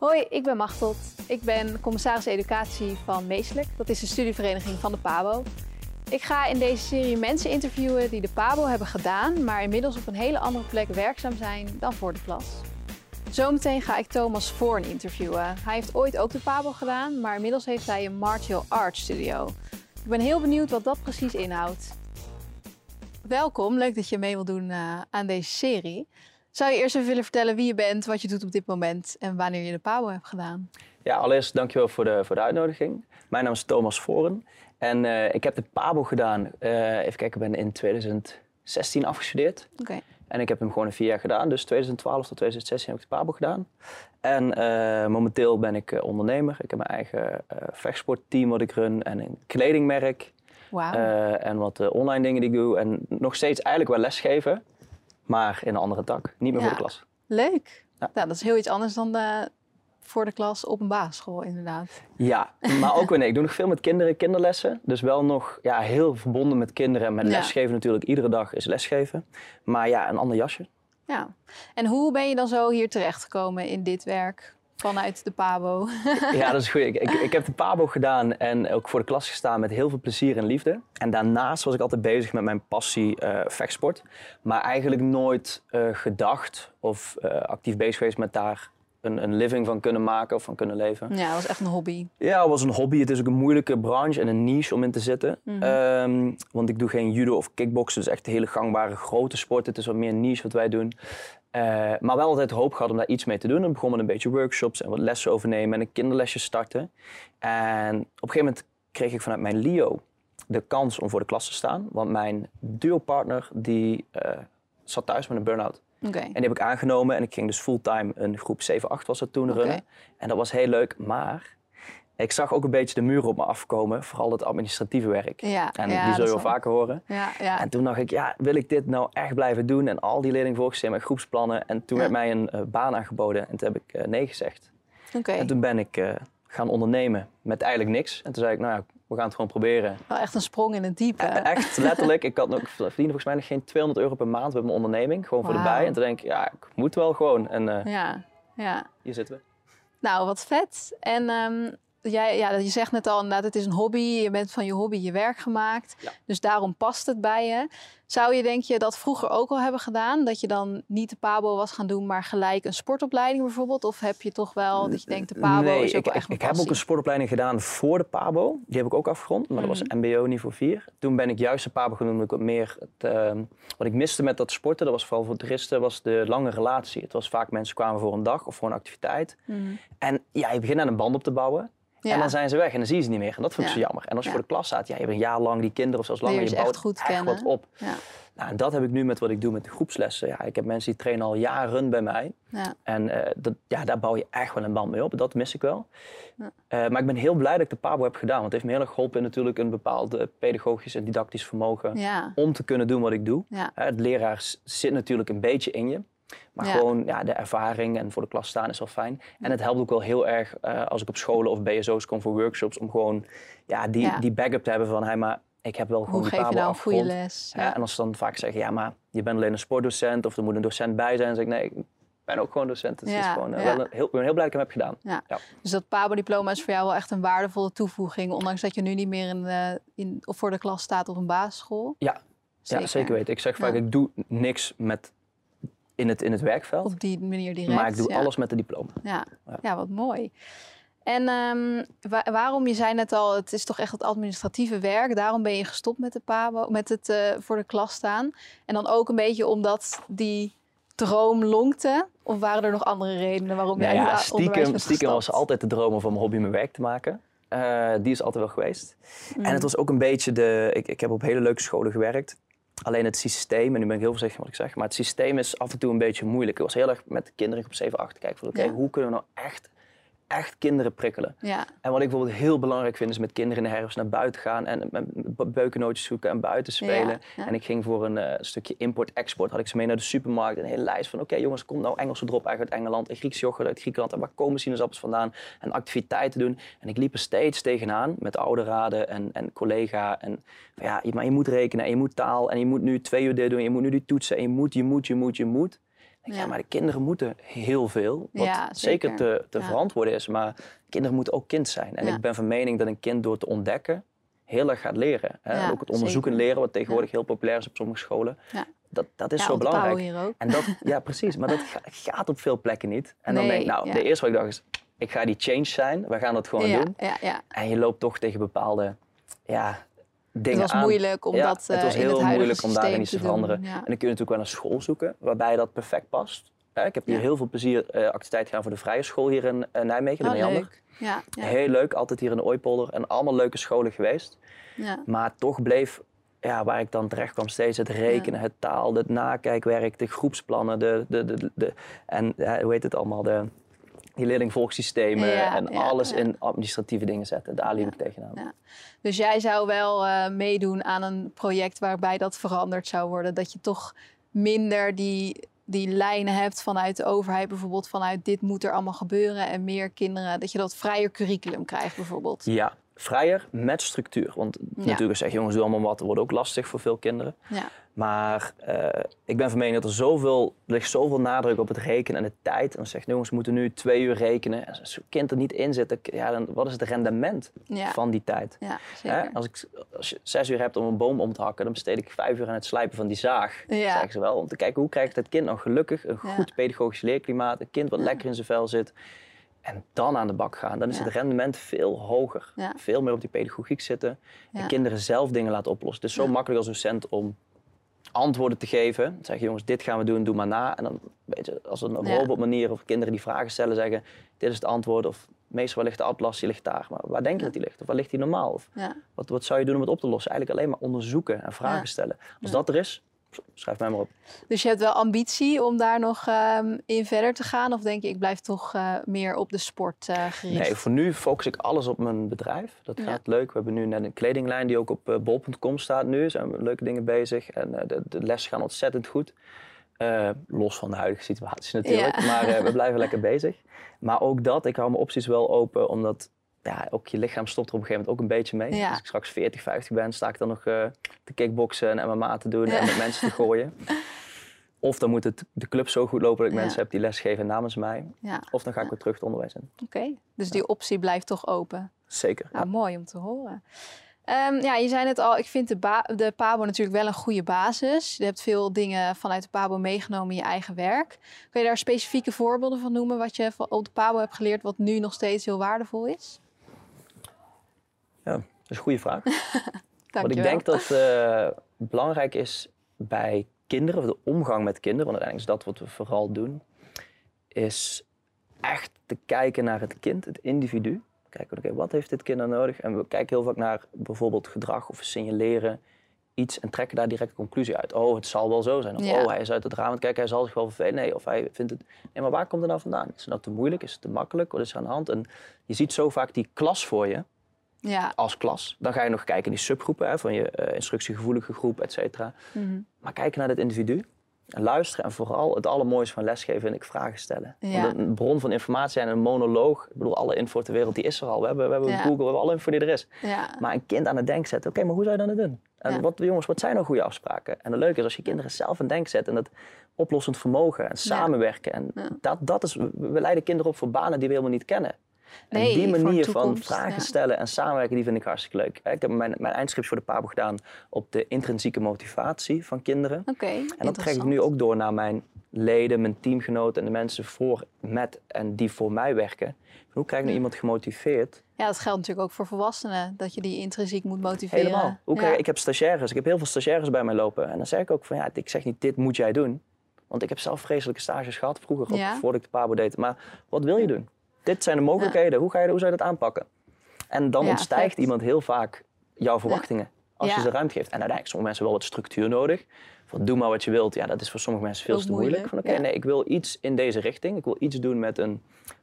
Hoi, ik ben Machteld. Ik ben commissaris educatie van Meeselijk. Dat is de studievereniging van de PABO. Ik ga in deze serie mensen interviewen die de PABO hebben gedaan, maar inmiddels op een hele andere plek werkzaam zijn dan voor de klas. Zometeen ga ik Thomas Voorn interviewen. Hij heeft ooit ook de PABO gedaan, maar inmiddels heeft hij een martial arts studio. Ik ben heel benieuwd wat dat precies inhoudt. Welkom, leuk dat je mee wilt doen uh, aan deze serie. Zou je eerst even willen vertellen wie je bent, wat je doet op dit moment en wanneer je de PABO hebt gedaan? Ja, allereerst dankjewel voor de, voor de uitnodiging. Mijn naam is Thomas Voren en uh, ik heb de PABO gedaan. Uh, even kijken, ik ben in 2016 afgestudeerd. Oké. En ik heb hem gewoon een vier jaar gedaan. Dus 2012 tot 2016 heb ik de PABO gedaan. En uh, momenteel ben ik ondernemer. Ik heb mijn eigen vechtsportteam wat ik run en een kledingmerk. Wauw. en wat online dingen die ik doe. En nog steeds eigenlijk wel lesgeven maar in een andere tak. Niet meer ja. voor de klas. Leuk. Ja. Nou, dat is heel iets anders dan de, voor de klas op een basisschool, inderdaad. Ja, maar ook weer nee. Ik doe nog veel met kinderen, kinderlessen. Dus wel nog ja, heel verbonden met kinderen. En met Ja. lesgeven natuurlijk. Iedere dag is lesgeven. Maar ja, een ander jasje. Ja. En hoe ben je dan zo hier terechtgekomen in dit werk vanuit de PABO? Ja, dat is goed. Ik, ik, ik heb de PABO gedaan en ook voor de klas gestaan met heel veel plezier en liefde. En daarnaast was ik altijd bezig met mijn passie eh, vechtsport. Maar eigenlijk nooit eh, gedacht of eh, actief bezig geweest met daar een, een living van kunnen maken of van kunnen leven. ja, dat was echt een hobby. Ja, het was een hobby. Het is ook een moeilijke branche en een niche om in te zitten. Ehm, want ik doe geen judo of kickboksen. Dus echt hele gangbare grote sport. Het is wat meer niche wat wij doen. Eh, maar wel altijd hoop gehad om daar iets mee te doen. En begon met een beetje workshops en wat lessen overnemen en een kinderlesje starten. En op een gegeven moment kreeg ik vanuit mijn LIO de kans om voor de klas te staan. Want mijn duopartner die eh, zat thuis met een burn-out. Oké. En die heb ik aangenomen en ik ging dus fulltime een groep 7-8 was dat toen runnen. En dat was heel leuk, maar ik zag ook een beetje de muren op me afkomen, vooral het administratieve werk. Ja, En ja, die zul je wel vaker horen. Ja, ja. En toen dacht ik, ja, wil ik dit nou echt blijven doen? En al die leerlingen volgen met groepsplannen. En toen werd mij een eh, baan aangeboden en toen heb ik eh, nee gezegd. Oké. En toen ben ik eh, gaan ondernemen met eigenlijk niks. En toen zei ik, nou ja, we gaan het gewoon proberen. Wel echt een sprong in het diepe. Echt, letterlijk. Ik had nog, verdiende volgens mij nog geen 200 euro per maand met mijn onderneming. Gewoon voor de bij. En toen denk ik, ja, ik moet wel gewoon. En Ja, ja. hier zitten we. Nou, wat vet. En ehm, jij, ja, je zegt net al inderdaad, het is een hobby. Je bent van je hobby je werk gemaakt. Ja. Dus daarom past het bij je. Zou je, denk je, dat vroeger ook al hebben gedaan? Dat je dan niet de PABO was gaan doen, maar gelijk een sportopleiding bijvoorbeeld? Of heb je toch wel dat je denkt, de PABO nee, is ook ik, wel ik, echt mijn ik heb ook een sportopleiding gedaan voor de PABO. Die heb ik ook afgerond, maar dat was Mhm. MBO niveau 4. Toen ben ik juist de PABO genoemd. omdat Ik wat meer het, ehm, wat ik miste met dat sporten, dat was vooral voor toeristen, was de lange relatie. Het was vaak mensen kwamen voor een dag of voor een activiteit. Mhm. En ja, je begint aan een band op te bouwen. Ja. En dan zijn ze weg en dan zie je ze niet meer. En dat vond ik Ja. zo jammer. En als je Ja. voor de klas staat, ja, je hebt een jaar lang die kinderen of zelfs langer. Je echt bouwt goed echt kennen. wat op. Ja, Nou, en dat heb ik nu met wat ik doe met de groepslessen. Ja, ik heb mensen die trainen al jaren bij mij. ja. En eh, dat, ja, daar bouw je echt wel een band mee op. Dat mis ik wel. Ja. Eh, maar ik ben heel blij dat ik de PABO heb gedaan. Want het heeft me heel erg geholpen in natuurlijk een bepaald pedagogisch en didactisch vermogen. Om te kunnen doen wat ik doe. Eh, het leraar zit natuurlijk een beetje in je. Maar Ja. gewoon ja, de ervaring en voor de klas staan is wel fijn. En het helpt ook wel heel erg eh, als ik op scholen of BSO's kom voor workshops. Om gewoon ja, die, Ja. die backup te hebben van... Hey, maar ik heb wel gewoon Hoe geef je nou een goede les? Ja, en als ze dan vaak zeggen, ja, maar je bent alleen een sportdocent of er moet een docent bij zijn, dan zeg ik nee, ik ben ook gewoon docent. Dus het is gewoon eh, wel een, heel, ik ben heel blij dat ik hem heb gedaan. Ja. Dus dat PABO-diploma is voor jou wel echt een waardevolle toevoeging, ondanks dat je nu niet meer in in, of voor de klas staat op een basisschool. Ja, zeker, ja, zeker weten. Ik zeg vaak, Ja. ik doe niks met in het, in het werkveld, Op die manier direct. maar ik doe ja. alles met de diploma. Ja, Ja. ja. wat mooi. En ehm, wa- waarom, je zei net al, het is toch echt het administratieve werk. Daarom ben je gestopt met, de PABO, met het eh, voor de klas staan. En dan ook een beetje omdat die droom lonkte? Of waren er nog andere redenen waarom Nou jij ja, stiekem, stiekem was altijd de droom om van mijn hobby mijn werk te maken. Eh, die is altijd wel geweest. Mm. En het was ook een beetje de... Ik, ik heb op hele leuke scholen gewerkt. Alleen het systeem, en nu ben ik heel voorzichtig wat ik zeg, maar het systeem is af en toe een beetje moeilijk. Ik was heel erg met de kinderen op 7, 8 kijken van oké, Ja. hoe kunnen we nou echt, echt kinderen prikkelen? Ja, En wat ik bijvoorbeeld heel belangrijk vind, is met kinderen in de herfst naar buiten gaan en beukennootjes zoeken en buiten spelen. Ja, ja. En ik ging voor een eh, stukje import-export, had ik ze mee naar de supermarkt. Een hele lijst van, oké jongens, komt nou Engelse drop uit Engeland, en Grieks yoghurt uit Griekenland. En waar komen sinaasappels vandaan? En activiteiten doen. En ik liep er steeds tegenaan met oude raden en, en collega. En van, ja, maar je moet rekenen en je moet taal en je moet nu twee uur dit doen. En je moet nu die toetsen en je moet, je moet, je moet, je moet. Denk, ja. maar de kinderen moeten heel veel. Wat Ja, zeker, zeker. te, te verantwoorden is. Maar kinderen moeten ook kind zijn. En ik ben van mening dat een kind door te ontdekken heel erg gaat leren. Hè? Ook het onderzoeken zeker. leren, wat tegenwoordig heel populair is op sommige scholen. Dat, dat is zo belangrijk. Hier ook. En dat, ja, precies. Maar dat ga- gaat op veel plekken niet. En dan denk ik, nou, de eerste wat ik dacht is, ik ga die change zijn. We gaan dat gewoon doen. En je loopt toch tegen bepaalde ja, dingen Het was aan. moeilijk om ja, dat het eh, was heel het moeilijk om daarin iets te doen. veranderen. Ja. En dan kun je natuurlijk wel een school zoeken waarbij dat perfect past. Ik heb hier Ja. heel veel plezier eh activiteit gedaan voor de vrije school hier in eh, Nijmegen, de Oh. Ja, ja, Heel leuk, altijd hier in de Ooipolder. En allemaal leuke scholen geweest. ja. Maar toch bleef, ja, waar ik dan terecht kwam, steeds het rekenen, het taal, het nakijkwerk, de groepsplannen, de, de, de, de, en hoe heet het allemaal, de, leerlingvolgsystemen Ja, en ja, alles ja. in administratieve dingen zetten. Daar liep ik tegenaan. Dus jij zou wel eh, meedoen aan een project waarbij dat veranderd zou worden. Dat je toch minder die, die lijnen hebt vanuit de overheid, bijvoorbeeld vanuit dit moet er allemaal gebeuren en meer kinderen, dat je dat vrijer curriculum krijgt bijvoorbeeld. Ja, vrijer met structuur. Want natuurlijk zeg je, jongens, doe allemaal wat. Dat wordt ook lastig voor veel kinderen. Ja, Maar eh, ik ben van mening dat er zoveel, er ligt zoveel nadruk op het rekenen en de tijd. En dan zegt, jongens, we moeten nu twee uur rekenen. En als een kind er niet in zit, dan, ja, dan, wat is het rendement ja, van die tijd? ja Hè? Als, ik, als je zes uur hebt om een boom om te hakken, dan besteed ik vijf uur aan het slijpen van die zaag. Ja. Zeggen ze wel. Om te kijken hoe krijgt het kind nou gelukkig een goed pedagogisch leerklimaat. Een kind wat lekker in zijn vel zit. En dan aan de bak gaan. Dan is Ja. het rendement veel hoger. Ja. Veel meer op die pedagogiek zitten. En kinderen zelf dingen laten oplossen. Het is zo makkelijk als docent om antwoorden te geven. Dan zeg je jongens, dit gaan we doen, doe maar na. En dan weet je, als een robotmanier of kinderen die vragen stellen zeggen, dit is het antwoord. Of meestal waar ligt de atlas, die ligt daar. Maar waar denk je dat die ligt? Of waar ligt die normaal? Of wat, wat zou je doen om het op te lossen? Eigenlijk alleen maar onderzoeken en vragen stellen. Als dat er is, schrijf mij maar op. Dus je hebt wel ambitie om daar nog ehm, in verder te gaan? Of denk je, ik blijf toch eh, meer op de sport eh, gericht? Nee, voor nu focus ik alles op mijn bedrijf. Dat Ja. gaat leuk. We hebben nu net een kledinglijn die ook op eh, bol.com staat nu. Zijn leuke dingen bezig. En de, de lessen gaan ontzettend goed. Los van de huidige situatie natuurlijk. Ja. Maar we blijven lekker bezig. Maar ook dat, ik hou mijn opties wel open. Omdat ja, ook je lichaam stopt er op een gegeven moment ook een beetje mee. Ja. Als ik straks 40, 50 ben, sta ik dan nog eh, te kickboksen en MMA te doen Ja. en met mensen te gooien. Of dan moet het, de club zo goed lopen dat ik mensen heb die lesgeven namens mij. Of dan ga ik weer terug het onderwijs in. oké. Dus die optie blijft toch open? Zeker. Nou, mooi om te horen. Ehm, ja, je zei net al, ik vind de, de PABO natuurlijk wel een goede basis. Je hebt veel dingen vanuit de PABO meegenomen in je eigen werk. Kun je daar specifieke voorbeelden van noemen wat je van- op de PABO hebt geleerd, wat nu nog steeds heel waardevol is? Dat is een goede vraag. Wat ik denk dat eh, belangrijk is bij kinderen, of de omgang met kinderen, want uiteindelijk is dat wat we vooral doen, is echt te kijken naar het kind, het individu. Kijken, oké, wat heeft dit kind nou nodig? En we kijken heel vaak naar bijvoorbeeld gedrag of signaleren iets en trekken daar direct een conclusie uit. Oh, het zal wel zo zijn. Of Ja. oh, hij is uit het raam aan het kijken, hij zal zich wel vervelen. Nee, of hij vindt het... Nee, maar waar komt het nou vandaan? Is het nou te moeilijk? Is het te makkelijk? Wat is er aan de hand? En je ziet zo vaak die klas voor je Ja, als klas. Dan ga je nog kijken in die subgroepen hè, van je eh, instructiegevoelige groep, et cetera. mhm. Maar kijken naar het individu. En luisteren. En vooral het allermooiste van lesgeven vind ik vragen stellen. Ja. Want een bron van informatie en een monoloog. Ik bedoel, alle info ter wereld die is er al. We hebben, we hebben Ja. Google, we hebben alle info die er is. ja. Maar een kind aan het denken zetten. Oké, maar hoe zou je dat nou doen? En wat, jongens, wat zijn nou goede afspraken? En het leuke is als je kinderen zelf aan het denken zet. En dat oplossend vermogen en samenwerken. En dat, dat is, we leiden kinderen op voor banen die we helemaal niet kennen. Nee, en die manier van vragen ja. stellen en samenwerken, die vind ik hartstikke leuk. Ik heb mijn, mijn eindschrift voor de PABO gedaan op de intrinsieke motivatie van kinderen. Oké, En dat trek ik nu ook door naar mijn leden, mijn teamgenoten en de mensen voor, met en die voor mij werken. Hoe krijg ik nou iemand gemotiveerd? Ja, dat geldt natuurlijk ook voor volwassenen, dat je die intrinsiek moet motiveren. Helemaal. Hoe Ja. krijg, Ik heb stagiaires, ik heb heel veel stagiaires bij mij lopen. En dan zeg ik ook van ja, ik zeg niet dit moet jij doen. Want ik heb zelf vreselijke stages gehad vroeger, Ja. voordat ik de PABO deed. Maar wat wil je doen? Dit zijn de mogelijkheden. Hoe, ga je, hoe zou je dat aanpakken? En dan Ja, ontstijgt iemand heel vaak jouw verwachtingen. Als je ze ruimte geeft. En uiteindelijk sommige mensen wel wat structuur nodig. Van doe maar wat je wilt. Ja, dat is voor sommige mensen veel te moeilijk. Van oké, nee, ik wil iets in deze richting. Ik wil iets doen met een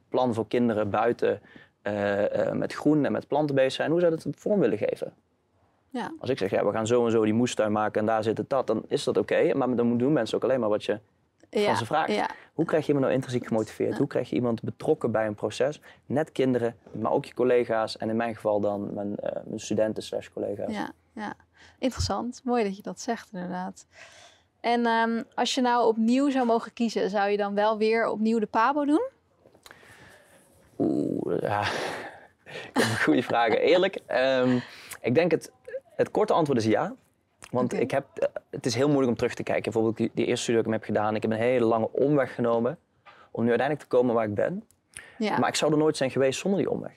plan voor kinderen buiten. eh, eh, met groen en met planten bezig zijn. Hoe zou je dat vorm willen geven? Ja. Als ik zeg, ja, we gaan zo en zo die moestuin maken en daar zit het dat, dan is dat oké. Maar dan doen mensen ook alleen maar wat je ja. van ze vraagt. Ja. Hoe krijg je iemand nou intrinsiek gemotiveerd? Hoe krijg je iemand betrokken bij een proces? Net kinderen, maar ook je collega's. En in mijn geval dan mijn, eh, mijn studenten slash collega's. Ja, ja, interessant. Mooi dat je dat zegt, inderdaad. En ehm, als je nou opnieuw zou mogen kiezen, zou je dan wel weer opnieuw de Pabo doen? Oeh, ja. Ik heb een goede vraag. Eerlijk, um, ik denk het, het korte antwoord is ja. Want ik heb, eh, het is heel moeilijk om terug te kijken. Bijvoorbeeld die, die eerste studie die ik heb gedaan. Ik heb een hele lange omweg genomen om nu uiteindelijk te komen waar ik ben. Ja. Maar ik zou er nooit zijn geweest zonder die omweg.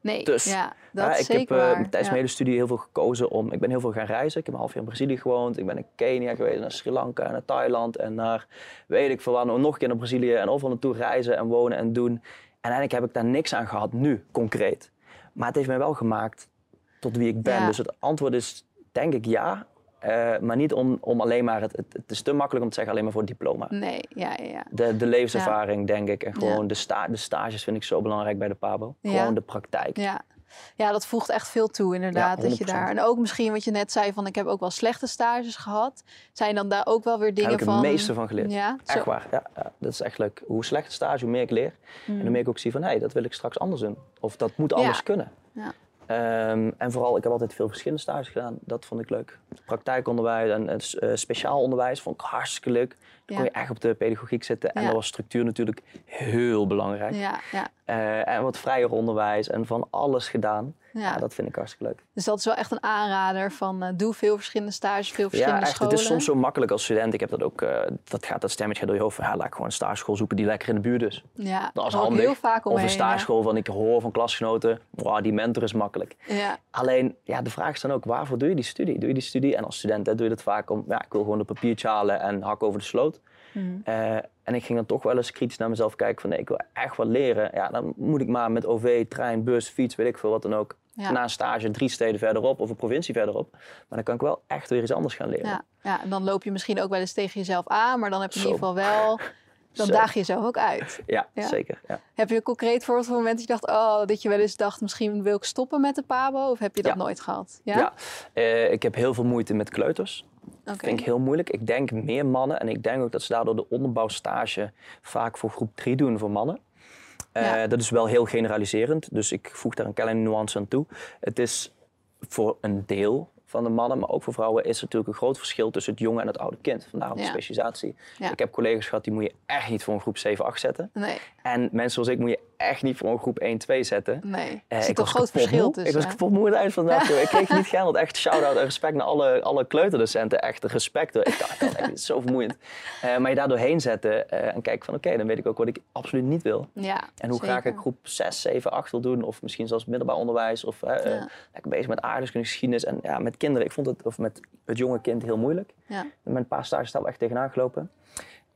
Nee, dus, ja, dat ja, ik zeker heb uh, tijdens mijn hele studie heel veel gekozen om... Ik ben heel veel gaan reizen. Ik heb een half jaar in Brazilië gewoond. Ik ben in Kenia geweest, naar Sri Lanka, naar Thailand en naar... Weet ik veel waar, nog een keer naar Brazilië. En overal naartoe reizen en wonen en doen. En eigenlijk heb ik daar niks aan gehad nu, concreet. Maar het heeft mij wel gemaakt tot wie ik ben. Dus het antwoord is denk ik ja. Uh, maar niet om, om alleen maar, het, het, is te makkelijk om te zeggen alleen maar voor het diploma. Nee, ja, ja. De, de levenservaring, denk ik. En gewoon de, sta, de stages vind ik zo belangrijk bij de PABO. Gewoon de praktijk. Ja. Ja, dat voegt echt veel toe inderdaad. dat je daar, en ook misschien wat je net zei van ik heb ook wel slechte stages gehad. Zijn dan daar ook wel weer dingen van? Daar heb ik het meeste van geleerd. Ja, echt waar. Ja, ja, dat is echt leuk. Hoe slechter stage, hoe meer ik leer. En hoe meer ik ook zie van hé, hey, dat wil ik straks anders doen. Of dat moet anders kunnen. Ja. Um, en vooral, ik heb altijd veel verschillende stages gedaan. Dat vond ik leuk. Praktijkonderwijs en, en uh, speciaal onderwijs vond ik hartstikke leuk. Dan ja. kon je echt op de pedagogiek zitten. En ja. daar was structuur natuurlijk heel belangrijk. Ja, ja. Uh, en wat vrijer onderwijs en van alles gedaan. Ja. dat vind ik hartstikke leuk. Dus dat is wel echt een aanrader van uh, doe veel verschillende stages, veel verschillende ja, echt, scholen. Het is soms zo makkelijk als student. Ik heb dat ook, uh, dat gaat dat stemmetje door je hoofd. Ja, laat ik gewoon een stageschool zoeken die lekker in de buurt is. Ja, dat is handig. Heel vaak omheen, of een stageschool van ik hoor van klasgenoten, wow, die mentor is makkelijk. Ja. Alleen, ja, de vraag is dan ook, waarvoor doe je die studie? Doe je die studie? En als student hè, doe je dat vaak om, ja, ik wil gewoon een papiertje halen en hak over de sloot. Mm. Uh, en ik ging dan toch wel eens kritisch naar mezelf kijken van nee, ik wil echt wat leren. Ja, dan moet ik maar met OV, trein, bus, fiets, weet ik veel wat dan ook. Ja. Na een stage drie steden verderop of een provincie verderop. Maar dan kan ik wel echt weer iets anders gaan leren. Ja, ja en dan loop je misschien ook wel eens tegen jezelf aan, maar dan heb je in ieder geval wel. Dan daag je jezelf ook uit. Ja, ja? zeker. Ja. Heb je een concreet voorbeeld van moment dat je dacht, oh, dat je wel eens dacht, misschien wil ik stoppen met de Pabo? Of heb je dat nooit gehad? Ja. Uh, ik heb heel veel moeite met kleuters. Dat vind ik heel moeilijk. Ik denk meer mannen en ik denk ook dat ze daardoor de onderbouwstage vaak voor groep 3 doen voor mannen. Ja. Uh, dat is wel heel generaliserend, dus ik voeg daar een kleine nuance aan toe. Het is voor een deel van de mannen, maar ook voor vrouwen is er natuurlijk een groot verschil tussen het jonge en het oude kind. Vandaar ook de specialisatie. Ja. Ik heb collega's gehad die moet je echt niet voor een groep 7, 8 zetten. Nee. En mensen zoals ik moet je echt niet voor een groep 1, 2 zetten. Nee, er zit een groot verschil tussen. Ik was kapot moe het eind van de dag. Ik kreeg niet geld. Echt shout-out en respect naar alle, alle kleuterdocenten. Echt respect. Ik dacht, echt, het is zo vermoeiend. Uh, maar je daar doorheen zetten uh, en kijken van oké, okay, dan weet ik ook wat ik absoluut niet wil. Ja, en hoe zeker. graag ik groep 6, 7, 8 wil doen. Of misschien zelfs middelbaar onderwijs. Of uh, ja. lekker bezig met aardrijkskunde, geschiedenis. En ja, met kinderen. Ik vond het, of met het jonge kind heel moeilijk. Ja. Met een paar stages daar wel echt tegenaan gelopen.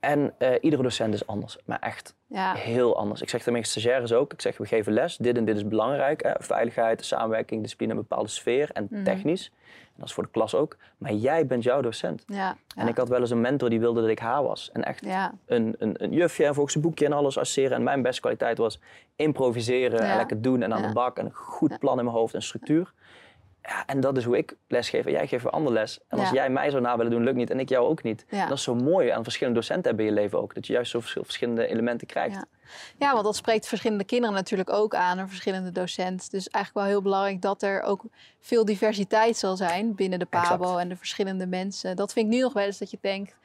En uh, iedere docent is anders, maar echt ja. heel anders. Ik zeg tegen mijn stagiaires ook, ik zeg we geven les, dit en dit is belangrijk. Hè? Veiligheid, samenwerking, discipline, een bepaalde sfeer en Mhm. technisch. En dat is voor de klas ook. Maar jij bent jouw docent. Ja. En ik had wel eens een mentor die wilde dat ik haar was. En echt een, een, een jufje en volgens een boekje en alles asseren. En mijn beste kwaliteit was improviseren en lekker doen en aan de bak. En een goed plan in mijn hoofd en structuur. Ja, en dat is hoe ik lesgeef. En jij geeft weer ander les. En als Ja. jij mij zo na willen doen, lukt niet. En ik jou ook niet. Ja. Dat is zo mooi aan verschillende docenten hebben in je leven ook. Dat je juist zo verschil- verschillende elementen krijgt. Ja. Ja, want dat spreekt verschillende kinderen natuurlijk ook aan, een verschillende docent. Dus eigenlijk wel heel belangrijk dat er ook veel diversiteit zal zijn binnen de PABO Exact. en de verschillende mensen. Dat vind ik nu nog wel eens dat je denkt,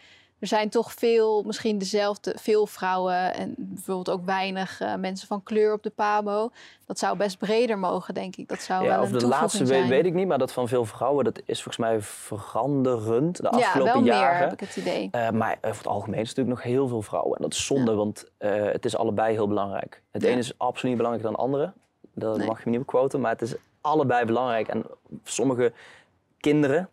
er zijn toch veel, misschien dezelfde, veel vrouwen en bijvoorbeeld ook weinig eh, mensen van kleur op de PABO. Dat zou best breder mogen, denk ik. Dat zou Ja, wel of een de laatste weet, weet ik niet, maar dat van veel vrouwen, dat is volgens mij veranderend de ja, afgelopen wel jaren. meer heb ik het idee. Eh, maar over het algemeen is het natuurlijk nog heel veel vrouwen. En dat is zonde, want eh, het is allebei heel belangrijk. Het Ja. ene is absoluut niet belangrijker dan het andere. Dat Nee. mag je me niet quoten, maar het is allebei belangrijk. En sommige kinderen,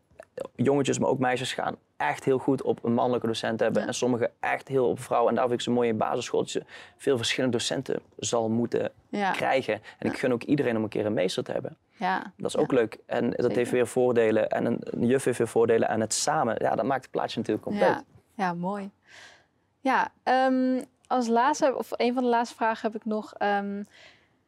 jongetjes, maar ook meisjes, gaan echt heel goed op een mannelijke docent hebben. Ja. En sommige echt heel op vrouwen. En daar vind ik zo mooi in basisschool dat je veel verschillende docenten zal moeten Ja, krijgen. En ik gun ook iedereen om een keer een meester te hebben. ja. Dat is ook leuk. En dat heeft weer voordelen. En een, een juf heeft weer voordelen. En het samen, ja, dat maakt het plaatje natuurlijk compleet. Ja, ja mooi. Ja, ehm, als laatste, of een van de laatste vragen heb ik nog. ehm,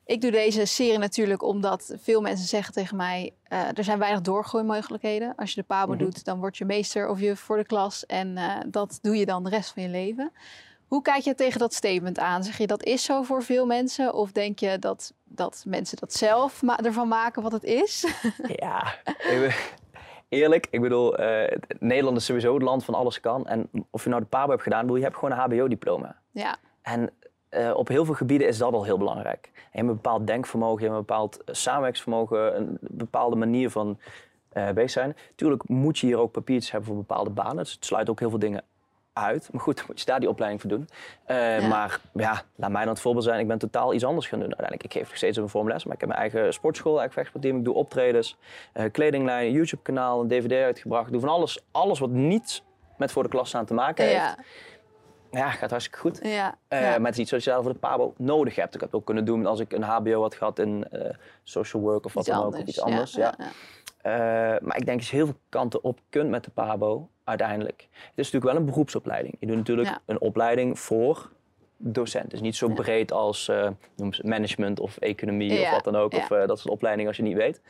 ik doe deze serie natuurlijk omdat veel mensen zeggen tegen mij: eh, er zijn weinig doorgroeimogelijkheden. Als je de PABO Mhm. doet, dan word je meester of juf voor de klas. En eh, dat doe je dan de rest van je leven. Hoe kijk je tegen dat statement aan? Zeg je dat is zo voor veel mensen? Of denk je dat, dat mensen dat zelf ma- ervan maken wat het is? Ja, eerlijk, ik bedoel, uh, Nederland is sowieso het land van alles kan. En of je nou de PABO hebt gedaan, bedoel, je hebt gewoon een HBO-diploma. Ja. En uh, op heel veel gebieden is dat al heel belangrijk. je hebt een bepaald denkvermogen, je hebt een bepaald samenwerksvermogen, een bepaalde manier van uh, bezig zijn. Tuurlijk moet je hier ook papiertjes hebben voor bepaalde banen. Dus het sluit ook heel veel dingen uit. Maar goed, dan moet je daar die opleiding voor doen. Uh, Maar ja, laat mij dan het voorbeeld zijn. Ik ben totaal iets anders gaan doen. Uiteindelijk, ik geef nog steeds een vormles, maar ik heb mijn eigen sportschool, eigen vechtsportteam. Ik doe optredens, uh, kledinglijn, YouTube-kanaal, een DVD uitgebracht. Ik doe van alles, alles wat niet met voor de klas staan te maken heeft. Ja. Ja, gaat hartstikke goed. Ja, uh, Maar het is niet zoals je voor de PABO nodig hebt. Ik had het ook kunnen doen als ik een HBO had gehad in social work of wat dan ook. Of iets anders. ja. maar ik denk dat je heel veel kanten op kunt met de PABO uiteindelijk. Het is natuurlijk wel een beroepsopleiding. Je doet natuurlijk een opleiding voor docent. Het is niet zo breed als uh, management of economie of wat dan ook. Of dat is een opleiding als je niet weet.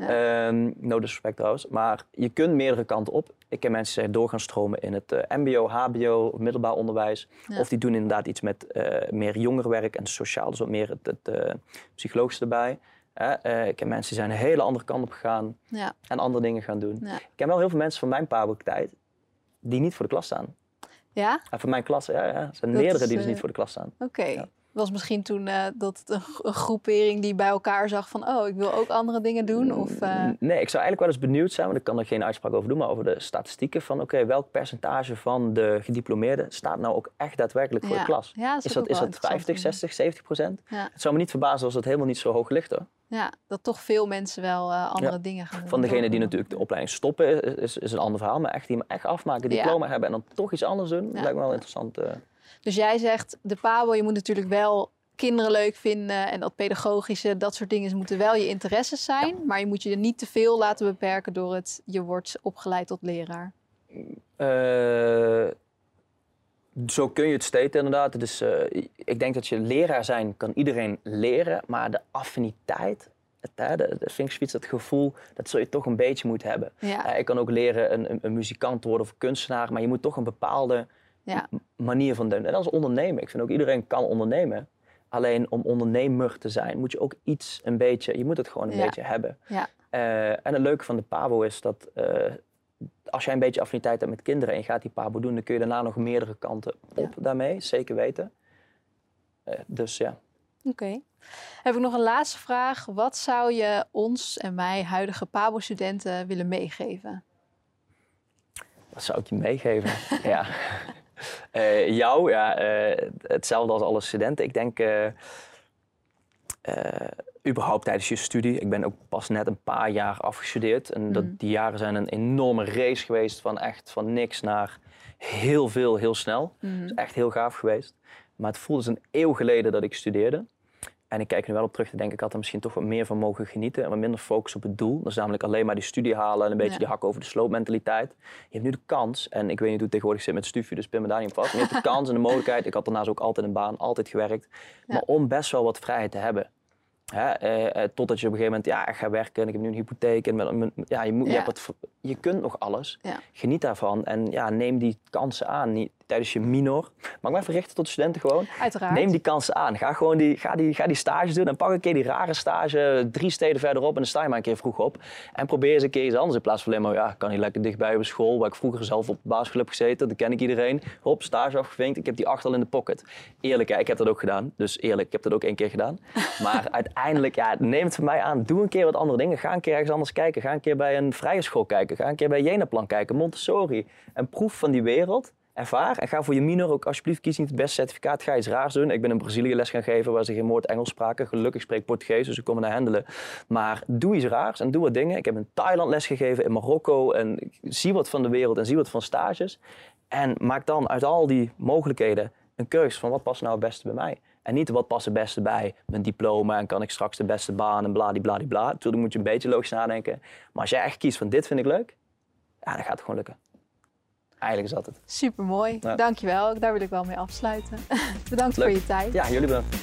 Um, no disrespect trouwens. Maar je kunt meerdere kanten op. Ik ken mensen die door gaan stromen in het uh, mbo, hbo, middelbaar onderwijs. Of die doen inderdaad iets met meer jongerenwerk en sociaal. Dus wat meer het, het psychologische erbij. Uh, ik heb mensen die zijn een hele andere kant op gegaan ja. en andere dingen gaan doen. Ik ken wel heel veel mensen van mijn tijd die niet voor de klas staan. Ja? En van mijn klas, ja, ja. Er zijn meerdere die dus niet voor de klas staan. Oké was misschien toen uh, dat een, een, groepering die bij elkaar zag van... oh, ik wil ook andere dingen doen? Of, uh... Nee, ik zou eigenlijk wel eens benieuwd zijn... want ik kan er geen uitspraak over doen... maar over de statistieken van... oké, welk percentage van de gediplomeerden... staat nou ook echt daadwerkelijk voor ja. de klas? Ja, dat is, dat, is dat 50, 60, 70 procent? Ja. Het zou me niet verbazen als het helemaal niet zo hoog ligt, hoor. Ja, dat toch veel mensen wel uh, andere dingen gaan doen. Van degene die natuurlijk de opleiding stoppen is, is een ander verhaal... maar echt die hem echt afmaken, diploma hebben... en dan toch iets anders doen... lijkt me wel interessant. Dus jij zegt, de PABO, je moet natuurlijk wel kinderen leuk vinden en dat pedagogische, dat soort dingen moeten wel je interesses zijn. Maar je moet je er niet te veel laten beperken door het je wordt opgeleid tot leraar. Uh, zo kun je het steken inderdaad. Dus, uh, ik denk dat je leraar zijn kan iedereen leren, maar de affiniteit, het, hè, de, de vind ik dat gevoel, dat zul je toch een beetje moeten hebben. Ja. Uh, ik kan ook leren een, een, een, muzikant worden of een kunstenaar, maar je moet toch een bepaalde ja. manier van doen. En als ondernemen, ik vind ook iedereen kan ondernemen. Alleen om ondernemer te zijn moet je ook iets een beetje, je moet het gewoon een beetje hebben. Ja. Uh, en het leuke van de Pabo is dat uh, als jij een beetje affiniteit hebt met kinderen en je gaat die Pabo doen, dan kun je daarna nog meerdere kanten op daarmee, zeker weten. Uh, dus ja. Oké. Okay. Heb ik nog een laatste vraag. Wat zou je ons en mij, huidige Pabo-studenten, willen meegeven? Wat zou ik je meegeven? ja. Uh, jou, ja, uh, hetzelfde als alle studenten. Ik denk, uh, überhaupt tijdens je studie, ik ben ook pas net een paar jaar afgestudeerd. En dat, mm. die jaren zijn een enorme race geweest van echt van niks naar heel veel, heel snel. Mm. Dat is echt heel gaaf geweest. Maar het voelde als een eeuw geleden dat ik studeerde. En ik kijk nu wel op terug te denken, ik had er misschien toch wat meer van mogen genieten. En wat minder focus op het doel. Dat is namelijk alleen maar die studie halen en een beetje die hak over de sloop mentaliteit. Je hebt nu de kans, en ik weet niet hoe het tegenwoordig zit met studie, dus pin me daar niet vast. Maar je hebt de kans en de mogelijkheid. Ik had daarnaast ook altijd een baan, altijd gewerkt. Maar om best wel wat vrijheid te hebben. Hè, eh, eh, totdat je op een gegeven moment, ja, ik ga werken en ik heb nu een hypotheek. En met, ja, je, moet, Je, hebt wat, je kunt nog alles. Geniet daarvan en ja, neem die kansen aan. Niet, tijdens je minor. Ik me even richten tot de studenten gewoon? Uiteraard. Neem die kansen aan. Ga gewoon die, ga die, ga die stages doen en pak een keer die rare stage drie steden verderop en dan sta je maar een keer vroeg op. En probeer eens een keer iets anders in plaats van alleen maar, ja, kan niet lekker dichtbij op school, waar ik vroeger zelf op de basisschool heb gezeten. Dat ken ik iedereen. Hop, stage afgevinkt. Ik heb die acht al in de pocket. Eerlijk, hè, ik heb dat ook gedaan. Dus eerlijk, ik heb dat ook één keer gedaan. Maar uiteindelijk, ja, neem het van mij aan. Doe een keer wat andere dingen. Ga een keer ergens anders kijken. Ga een keer bij een vrije school kijken. Ga een keer bij Jenaplan kijken, Montessori. En proef van die wereld ervaar. En ga voor je minor ook alsjeblieft kies niet het beste certificaat. Ga iets raars doen. Ik ben in Brazilië les gaan geven waar ze geen woord Engels spraken. Gelukkig spreek ik Portugees, dus ik kom naar handelen. Maar doe iets raars en doe wat dingen. Ik heb in Thailand les gegeven, in Marokko. En zie wat van de wereld en zie wat van stages. En maak dan uit al die mogelijkheden een keuze van wat past nou het beste bij mij. En niet wat past het beste bij mijn diploma en kan ik straks de beste baan en bladibladibla. Natuurlijk moet je een beetje logisch nadenken. Maar als jij echt kiest van dit vind ik leuk, ja, dan gaat het gewoon lukken. Eigenlijk is dat het. Super mooi. Ja. Dankjewel. Daar wil ik wel mee afsluiten. Bedankt voor je tijd. Ja, jullie bedankt.